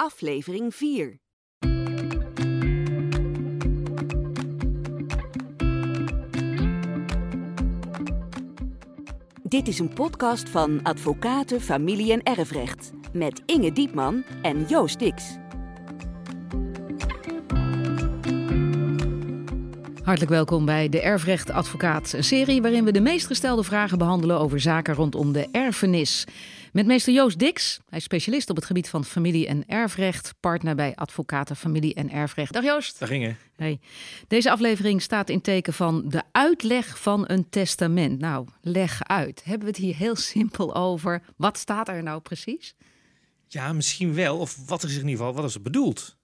aflevering 4. Dit is een podcast van Advocaten, Familie en Erfrecht met Inge Diepman en Joost Dix. Hartelijk welkom bij de Erfrecht Advocaat, een serie waarin we de meest gestelde vragen behandelen over zaken rondom de erfenis. Met meester Joost Dix, hij is specialist op het gebied van familie- en erfrecht, partner bij Advocaten Familie- en Erfrecht. Dag Joost. Dag Inge. Hey. Deze aflevering staat in teken van de uitleg van een testament. Nou, leg uit. Hebben we het hier heel simpel over? Wat staat er nou precies? Ja, misschien wel. Of wat is in ieder geval, wat is het bedoeld?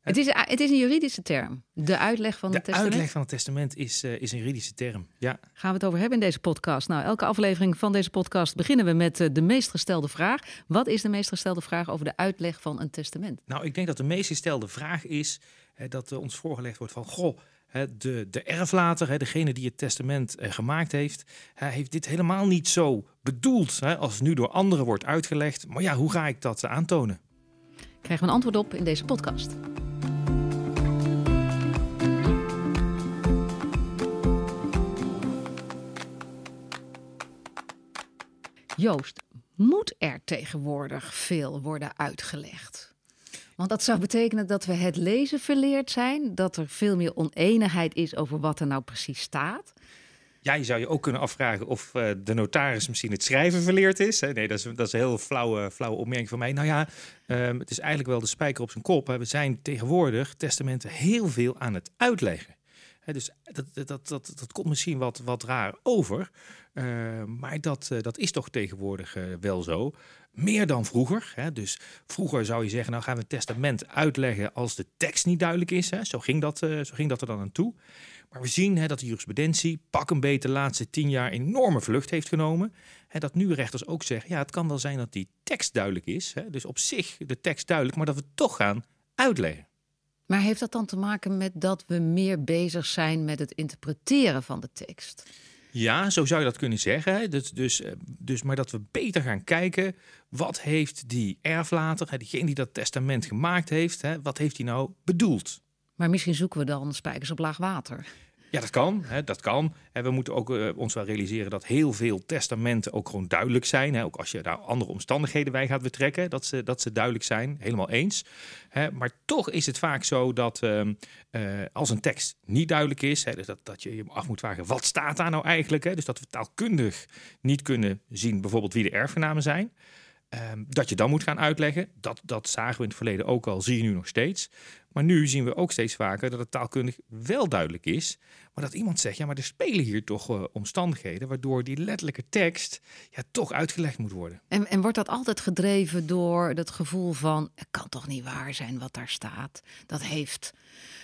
Het is, het is een juridische term. De uitleg van de het testament. uitleg van het testament is, uh, is een juridische term. Ja. Gaan we het over hebben in deze podcast? Nou, elke aflevering van deze podcast beginnen we met uh, de meest gestelde vraag. Wat is de meest gestelde vraag over de uitleg van een testament? Nou, ik denk dat de meest gestelde vraag is hè, dat uh, ons voorgelegd wordt van... goh, hè, de, de erflater, hè, degene die het testament gemaakt heeft... heeft dit helemaal niet zo bedoeld als nu door anderen wordt uitgelegd. Maar ja, hoe ga ik dat aantonen? Krijgen we een antwoord op in deze podcast. Joost, moet er tegenwoordig veel worden uitgelegd? Want dat zou betekenen dat we het lezen verleerd zijn, dat er veel meer oneenigheid is over wat er nou precies staat. Ja, je zou je ook kunnen afvragen of uh, de notaris misschien het schrijven verleerd is. Nee, dat is, dat is een heel flauwe, flauwe opmerking van mij. Nou ja, um, het is eigenlijk wel de spijker op zijn kop. Hè. We zijn tegenwoordig testamenten heel veel aan het uitleggen. Dus dat, dat, dat, dat komt misschien wat, wat raar over. Uh, maar dat, uh, dat is toch tegenwoordig uh, wel zo. Meer dan vroeger. Hè? Dus vroeger zou je zeggen, nou gaan we het testament uitleggen als de tekst niet duidelijk is. Hè? Zo, ging dat, zo ging dat er dan aan toe. Maar we zien hè, dat de jurisprudentie pak een beetje de laatste tien jaar enorme vlucht heeft genomen. Hè, dat nu rechters ook zeggen, ja het kan wel zijn dat die tekst duidelijk is. Hè? Dus op zich de tekst duidelijk, maar dat we het toch gaan uitleggen. Maar heeft dat dan te maken met dat we meer bezig zijn met het interpreteren van de tekst? Ja, zo zou je dat kunnen zeggen. Dus, dus, dus, maar dat we beter gaan kijken, wat heeft die erflater, diegene die dat testament gemaakt heeft, wat heeft hij nou bedoeld? Maar misschien zoeken we dan spijkers op laag water. Ja, dat kan. Hè, dat kan. En we moeten ook uh, ons wel realiseren dat heel veel testamenten ook gewoon duidelijk zijn. Hè. Ook als je daar andere omstandigheden bij gaat betrekken, dat ze, dat ze duidelijk zijn. Helemaal eens. Hè. Maar toch is het vaak zo dat uh, uh, als een tekst niet duidelijk is, hè, dus dat, dat je je af moet vragen, wat staat daar nou eigenlijk? Hè? Dus dat we taalkundig niet kunnen zien bijvoorbeeld wie de erfgenamen zijn. Um, dat je dan moet gaan uitleggen. Dat, dat zagen we in het verleden ook al, zie je nu nog steeds. Maar nu zien we ook steeds vaker dat het taalkundig wel duidelijk is. Maar dat iemand zegt, ja, maar er spelen hier toch uh, omstandigheden... waardoor die letterlijke tekst ja, toch uitgelegd moet worden. En, en wordt dat altijd gedreven door dat gevoel van... het kan toch niet waar zijn wat daar staat? Dat heeft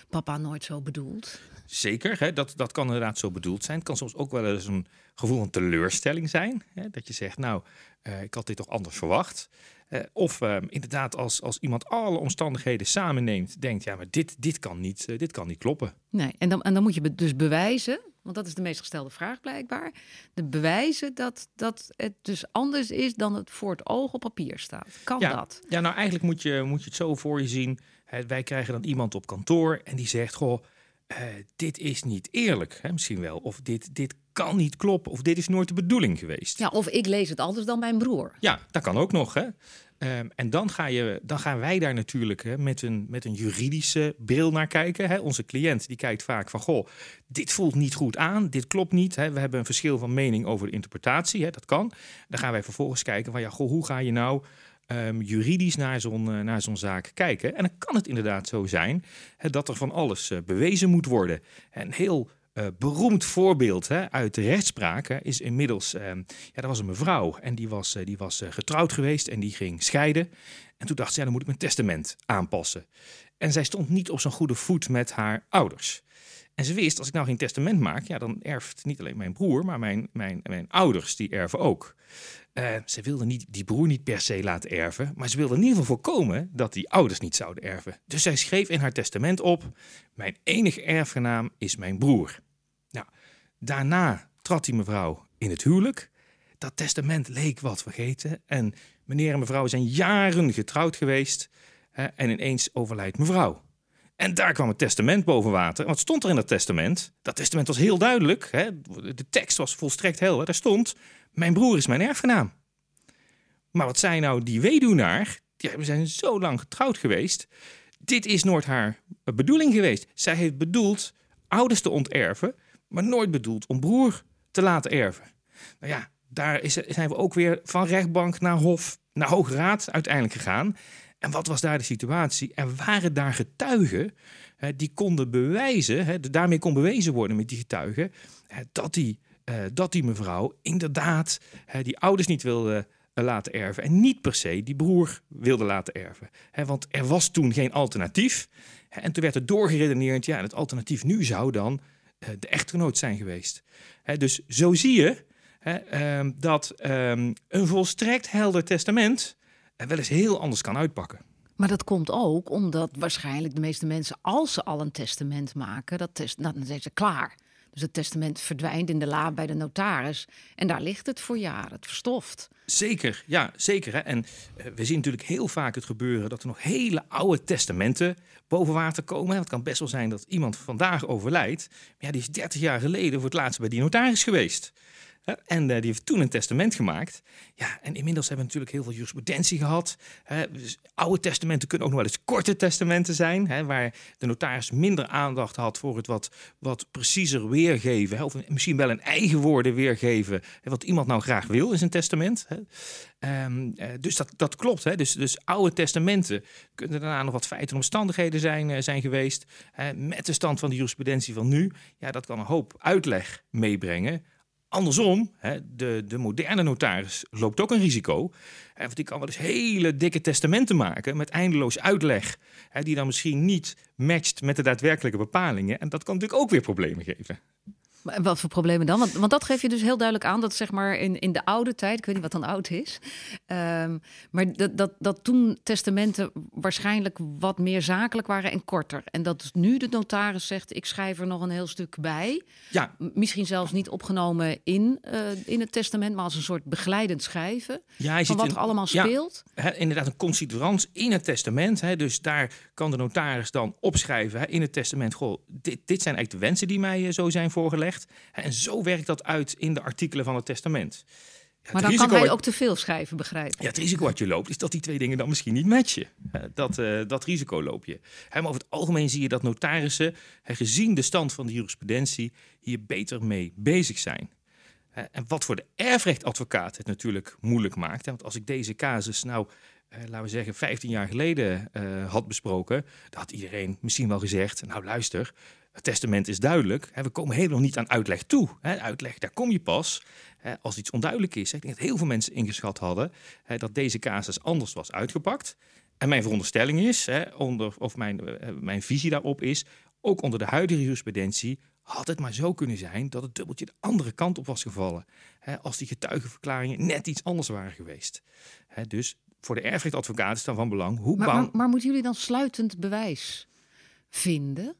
papa nooit zo bedoeld. Zeker, hè? Dat, dat kan inderdaad zo bedoeld zijn. Het kan soms ook wel eens een gevoel van teleurstelling zijn. Hè? Dat je zegt, nou, uh, ik had dit toch anders verwacht. Uh, of uh, inderdaad, als, als iemand alle omstandigheden samenneemt, denkt, ja, maar dit, dit, kan, niet, uh, dit kan niet kloppen. Nee, en dan, en dan moet je dus bewijzen, want dat is de meest gestelde vraag blijkbaar, de bewijzen dat, dat het dus anders is dan het voor het oog op papier staat. Kan ja, dat? Ja, nou eigenlijk moet je, moet je het zo voor je zien. Hè, wij krijgen dan iemand op kantoor en die zegt, goh, dit is niet eerlijk, hè, misschien wel. Of dit, dit kan niet kloppen. Of dit is nooit de bedoeling geweest. Ja, of ik lees het anders dan mijn broer. Ja, dat kan ook nog. Hè? Um, en dan, ga je, dan gaan wij daar natuurlijk hè, met, een, met een juridische bril naar kijken. Hè? Onze cliënt die kijkt vaak van, goh, dit voelt niet goed aan, dit klopt niet. Hè? We hebben een verschil van mening over de interpretatie, hè? dat kan. Dan gaan wij vervolgens kijken van, ja, goh, hoe ga je nou um, juridisch naar zo'n uh, naar zo'n zaak kijken? En dan kan het inderdaad zo zijn hè, dat er van alles uh, bewezen moet worden. En heel uh, beroemd voorbeeld hè, uit de rechtspraak is inmiddels, uh, ja, dat was een mevrouw en die was, uh, die was getrouwd geweest en die ging scheiden. En toen dacht ze, dan moet ik mijn testament aanpassen. En zij stond niet op zo'n goede voet met haar ouders. En ze wist, als ik nou geen testament maak, ja, dan erft niet alleen mijn broer, maar mijn, mijn, mijn ouders, die erven ook. ze wilde niet, die broer niet per se laten erven, maar ze wilde in ieder geval voorkomen dat die ouders niet zouden erven. Dus zij schreef in haar testament op, mijn enige erfgenaam is mijn broer. Daarna trad die mevrouw in het huwelijk. Dat testament leek wat vergeten. En meneer en mevrouw zijn jaren getrouwd geweest. en ineens overlijdt mevrouw. En daar kwam het testament boven water. Wat stond er in dat testament? Dat testament was heel duidelijk. Hè? De tekst was volstrekt helder. Daar stond: Mijn broer is mijn erfgenaam. Maar wat zei nou die weduwnaar? Ja, we zijn zo lang getrouwd geweest. Dit is nooit haar bedoeling geweest. Zij heeft bedoeld ouders te onterven, maar nooit bedoeld om broer te laten erven. Nou ja, daar is, zijn we ook weer van rechtbank naar hof, naar Hoge Raad uiteindelijk gegaan. En wat was daar de situatie? Er waren daar getuigen hè, die konden bewijzen, hè, daarmee kon bewezen worden met die getuigen, hè, dat, die, uh, dat die mevrouw inderdaad die ouders niet wilde eh, laten erven. En niet per se die broer wilde laten erven. want er was toen geen alternatief. en toen werd er doorgeredeneerd, ja, het alternatief nu zou dan de echtgenoot zijn geweest. dus zo zie je ehm, dat ehm, een volstrekt helder testament en wel eens heel anders kan uitpakken. Maar dat komt ook omdat waarschijnlijk de meeste mensen, als ze al een testament maken, dat test, dan zijn ze klaar. Dus het testament verdwijnt in de la bij de notaris. En daar ligt het voor jaren, het verstoft. Zeker, ja, zeker. Hè? En uh, we zien natuurlijk heel vaak het gebeuren dat er nog hele oude testamenten boven water komen. Het kan best wel zijn dat iemand vandaag overlijdt. Maar ja, die is 30 jaar geleden voor het laatst bij die notaris geweest. En uh, die heeft toen een testament gemaakt. Ja, en inmiddels hebben we natuurlijk heel veel jurisprudentie gehad. Dus oude testamenten kunnen ook nog wel eens korte testamenten zijn, waar de notaris minder aandacht had voor het wat, wat preciezer weergeven. Of misschien wel een eigen woorden weergeven, wat iemand nou graag wil in zijn testament. Um, uh, dus dat, dat klopt. Dus, dus oude testamenten kunnen daarna nog wat feiten en omstandigheden zijn, uh, zijn geweest. met de stand van de jurisprudentie van nu, ja, dat kan een hoop uitleg meebrengen. Andersom, hè, de, de moderne notaris loopt ook een risico. Want die kan wel eens hele dikke testamenten maken met eindeloos uitleg. Hè, die dan misschien niet matcht met de daadwerkelijke bepalingen. En dat kan natuurlijk ook weer problemen geven. Wat voor problemen dan? Want, want dat geef je dus heel duidelijk aan dat zeg maar in, in de oude tijd, ik weet niet wat dan oud is, um, maar dat, dat, dat toen testamenten waarschijnlijk wat meer zakelijk waren en korter. En dat nu de notaris zegt, ik schrijf er nog een heel stuk bij. Ja. Misschien zelfs niet opgenomen in, uh, in het testament, maar als een soort begeleidend schrijven ja, van wat er allemaal speelt. Ja, inderdaad, een considerans in het testament. Dus daar kan de notaris dan opschrijven in het testament, goh, dit, dit zijn eigenlijk de wensen die mij uh, zo zijn voorgelegd. En zo werkt dat uit in de artikelen van het testament. Ja, maar dan kan hij ook te veel schrijven, begrijp Ja, het risico wat je loopt is dat die twee dingen dan misschien niet matchen. Dat, uh, dat risico loop je. Maar over het algemeen zie je dat notarissen, gezien de stand van de jurisprudentie, hier beter mee bezig zijn. En wat voor de erfrechtadvocaat het natuurlijk moeilijk maakt. Want als ik deze casus nou, eh, laten we zeggen, 15 jaar geleden uh, had besproken, dan had iedereen misschien wel gezegd: Nou, luister, het testament is duidelijk. We komen helemaal niet aan uitleg toe. Uitleg, daar kom je pas als iets onduidelijk is. Ik denk dat heel veel mensen ingeschat hadden dat deze casus anders was uitgepakt. En mijn veronderstelling is, onder, of mijn, eh, mijn visie daarop is, ook onder de huidige jurisprudentie had het maar zo kunnen zijn dat het dubbeltje de andere kant op was gevallen. als die getuigenverklaringen net iets anders waren geweest. dus voor de erfrechtadvocaat is dan van belang hoe maar, maar, maar moeten jullie dan sluitend bewijs vinden?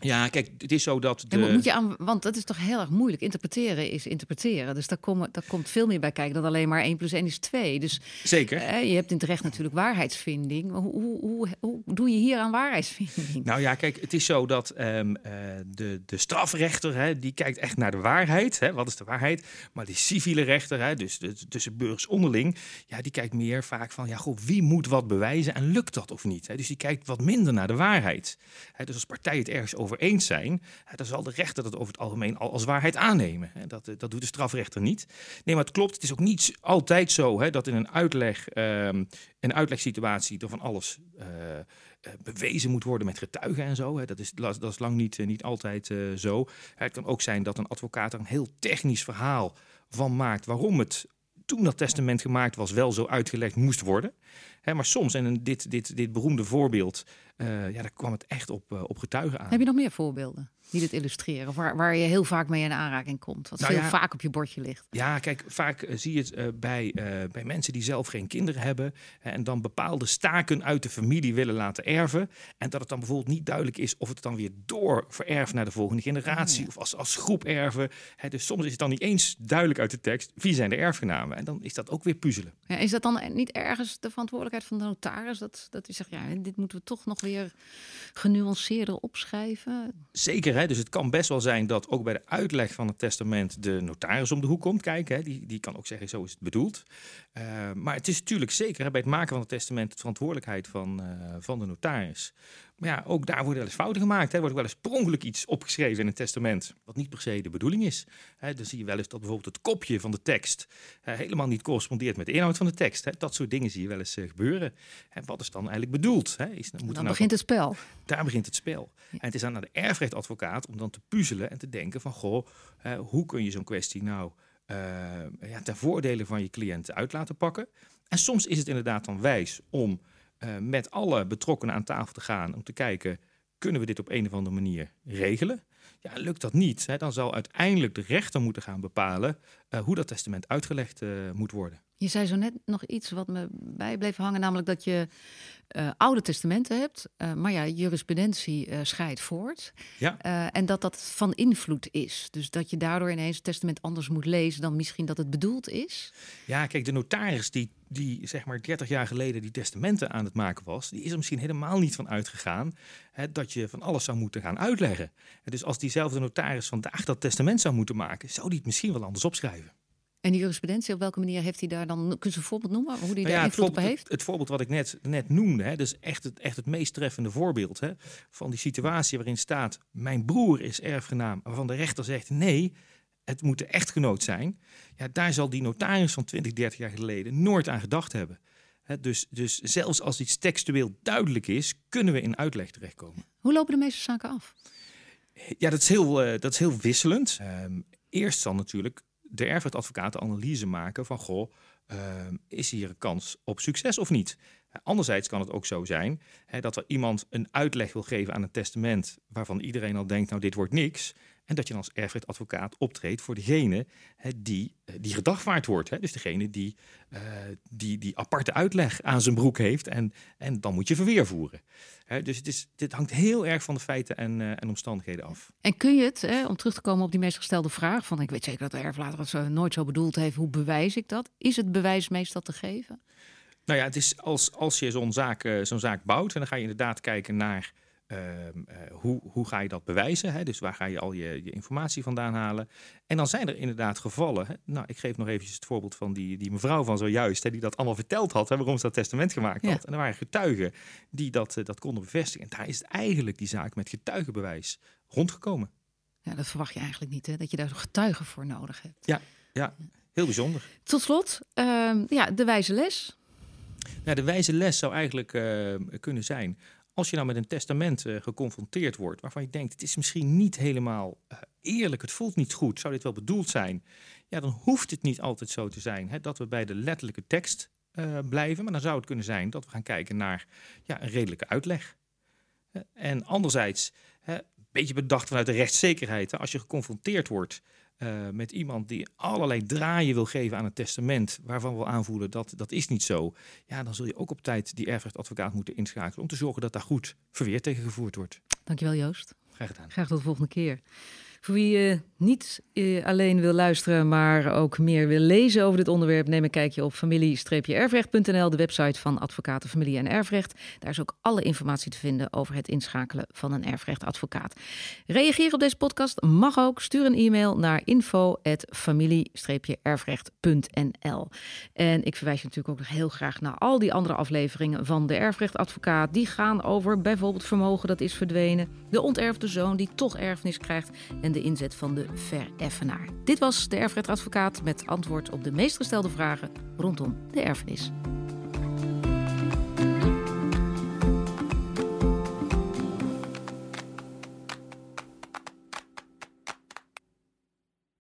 Ja, kijk, het is zo dat. De... moet je aan, want dat is toch heel erg moeilijk. Interpreteren is interpreteren. Dus daar, komen, daar komt veel meer bij kijken dan alleen maar 1 plus 1 is 2. Dus, Zeker. Eh, je hebt in het recht natuurlijk waarheidsvinding. Hoe, hoe, hoe, hoe, doe je hier aan waarheidsvinding? Nou ja, kijk, het is zo dat um, uh, de, de strafrechter, hè, die kijkt echt naar de waarheid. Hè, wat is de waarheid? Maar die civiele rechter, hè, dus de, tussen burgers onderling, ja, die kijkt meer vaak van, ja, goh, wie moet wat bewijzen en lukt dat of niet? Hè? Dus die kijkt wat minder naar de waarheid. Hè, dus als partij het ergens over eens zijn, dan zal de rechter dat over het algemeen al als waarheid aannemen. Dat, eh, dat doet de strafrechter niet. Nee, maar het klopt. Het is ook niet altijd zo hè, dat in een uitleg, um, een uitlegsituatie er van alles uh, bewezen moet worden met getuigen en zo. Dat, is, dat is lang niet, niet altijd zo. Het kan ook zijn dat een advocaat er een heel technisch verhaal van maakt waarom het toen dat testament gemaakt was wel zo uitgelegd moest worden. maar soms, en dit, dit, dit beroemde voorbeeld ja, daar kwam het echt op, op getuigen aan. Heb je nog meer voorbeelden? die dit illustreren? Of waar, waar je heel vaak mee in aanraking komt? Wat nou veel vaak op je bordje ligt. Ja, kijk, vaak uh, zie je het bij, bij mensen die zelf geen kinderen hebben. en dan bepaalde staken uit de familie willen laten erven. En dat het dan bijvoorbeeld niet duidelijk is of het dan weer door vererft naar de volgende generatie. Oh, of als, als groep erven. Hè, dus soms is het dan niet eens duidelijk uit de tekst wie zijn de erfgenamen. En dan is dat ook weer puzzelen. Ja, is dat dan niet ergens de verantwoordelijkheid van de notaris? Dat, dat hij zegt, ja, dit moeten we toch nog weer genuanceerder opschrijven? Zeker, hè? Dus het kan best wel zijn dat ook bij de uitleg van het testament de notaris om de hoek komt kijken. Hè. Die, die kan ook zeggen, zo is het bedoeld. Uh, maar het is natuurlijk zeker hè, bij het maken van het testament de verantwoordelijkheid van, uh, van de notaris. Maar ja, ook daar worden wel eens fouten gemaakt. Hè. Er wordt wel eens per ongeluk iets opgeschreven in een testament, wat niet per se de bedoeling is. Hè, dan zie je wel eens dat bijvoorbeeld het kopje van de tekst uh, helemaal niet correspondeert met de inhoud van de tekst. Hè. Dat soort dingen zie je wel eens uh, gebeuren. En wat is dan eigenlijk bedoeld? Hè? Is, moet dan nou begint het spel. Daar begint het spel. En het is aan de erfrechtadvocaat om dan te puzzelen en te denken van, goh, uh, hoe kun je zo'n kwestie nou ja, ten voordele van je cliënt uit laten pakken? En soms is het inderdaad dan wijs om uh, met alle betrokkenen aan tafel te gaan om te kijken, kunnen we dit op een of andere manier regelen? Ja, lukt dat niet, hè, dan zal uiteindelijk de rechter moeten gaan bepalen uh, hoe dat testament uitgelegd uh, moet worden. Je zei zo net nog iets wat me bij bleef hangen, namelijk dat je uh, oude testamenten hebt, maar ja, jurisprudentie scheidt voort. Ja. en dat dat van invloed is. Dus dat je daardoor ineens het testament anders moet lezen dan misschien dat het bedoeld is. Ja, kijk, de notaris die die zeg maar 30 jaar geleden die testamenten aan het maken was, die is er misschien helemaal niet van uitgegaan hè, dat je van alles zou moeten gaan uitleggen. dus als diezelfde notaris vandaag dat testament zou moeten maken, zou die het misschien wel anders opschrijven. En die jurisprudentie, op welke manier heeft hij daar dan... Kun je een voorbeeld noemen, hoe die nou daar invloed op heeft? Het, het, voorbeeld wat ik net, net noemde, hè, dus echt het, echt het meest treffende voorbeeld... Hè, van die situatie waarin staat... mijn broer is erfgenaam, waarvan de rechter zegt... nee, het moet de echtgenoot zijn. Ja, daar zal die notaris van 20, 30 jaar geleden nooit aan gedacht hebben. dus, dus zelfs als iets textueel duidelijk is, kunnen we in uitleg terechtkomen. Hoe lopen de meeste zaken af? Ja, dat is heel, uh, dat is heel wisselend. Um, eerst zal natuurlijk de erfrechtadvocaat de analyse maken van... goh, um, is hier een kans op succes of niet? Anderzijds kan het ook zo zijn hè, dat er iemand een uitleg wil geven aan een testament... waarvan iedereen al denkt, nou dit wordt niks... En dat je dan als erfrechtadvocaat optreedt voor degene die, eh, die gedagvaard wordt. Hè? Dus degene die, uh, die die aparte uitleg aan zijn broek heeft. En, en dan moet je verweer voeren. Hè? Dus het is, dit hangt heel erg van de feiten en, uh, en omstandigheden af. En kun je het, hè, om terug te komen op die meest gestelde vraag... van ik weet zeker dat de erflater het nooit zo bedoeld heeft... hoe bewijs ik dat? Is het bewijs meestal te geven? Nou ja, het is als, als je zo'n zaak, zo'n zaak bouwt... en dan ga je inderdaad kijken naar Ehm, eh, hoe, hoe ga je dat bewijzen? Hè? Dus waar ga je al je, je informatie vandaan halen? En dan zijn er inderdaad gevallen. Hè? Nou, ik geef nog eventjes het voorbeeld van die, die mevrouw van zojuist, hè, die dat allemaal verteld had, hè, waarom ze dat testament gemaakt had. En er waren getuigen die dat, uh, dat konden bevestigen. En daar is eigenlijk die zaak met getuigenbewijs rondgekomen. Ja, dat verwacht je eigenlijk niet, hè? dat je daar getuigen voor nodig hebt. Ja, ja. heel bijzonder. Tot slot, uh, ja, de wijze les. Nou, de wijze les zou eigenlijk uh, kunnen zijn als je nou met een testament uh, geconfronteerd wordt waarvan je denkt, het is misschien niet helemaal uh, eerlijk, het voelt niet goed, zou dit wel bedoeld zijn? Ja, dan hoeft het niet altijd zo te zijn hè, dat we bij de letterlijke tekst uh, blijven, maar dan zou het kunnen zijn dat we gaan kijken naar ja, een redelijke uitleg. En anderzijds, een beetje bedacht vanuit de rechtszekerheid, als je geconfronteerd wordt uh, met iemand die allerlei draaien wil geven aan het testament, waarvan we aanvoelen dat dat is niet zo, ja, dan zul je ook op tijd die erfrechtadvocaat moeten inschakelen om te zorgen dat daar goed verweer tegen gevoerd wordt. Dankjewel Joost. Graag gedaan. Graag tot de volgende keer. Voor wie uh, niet uh, alleen wil luisteren, maar ook meer wil lezen over dit onderwerp, neem een kijkje op familie-erfrecht.nl, de website van Advocaten Familie en Erfrecht. Daar is ook alle informatie te vinden over het inschakelen van een erfrechtadvocaat. Reageer op deze podcast mag ook. Stuur een e-mail naar info@familie-erfrecht.nl. En ik verwijs je natuurlijk ook nog heel graag naar al die andere afleveringen van de erfrechtadvocaat. Die gaan over bijvoorbeeld vermogen dat is verdwenen, de onterfde zoon die toch erfenis krijgt en de inzet van de vereffenaar. Dit was de erfrechtadvocaat met antwoord op de meest gestelde vragen rondom de erfenis.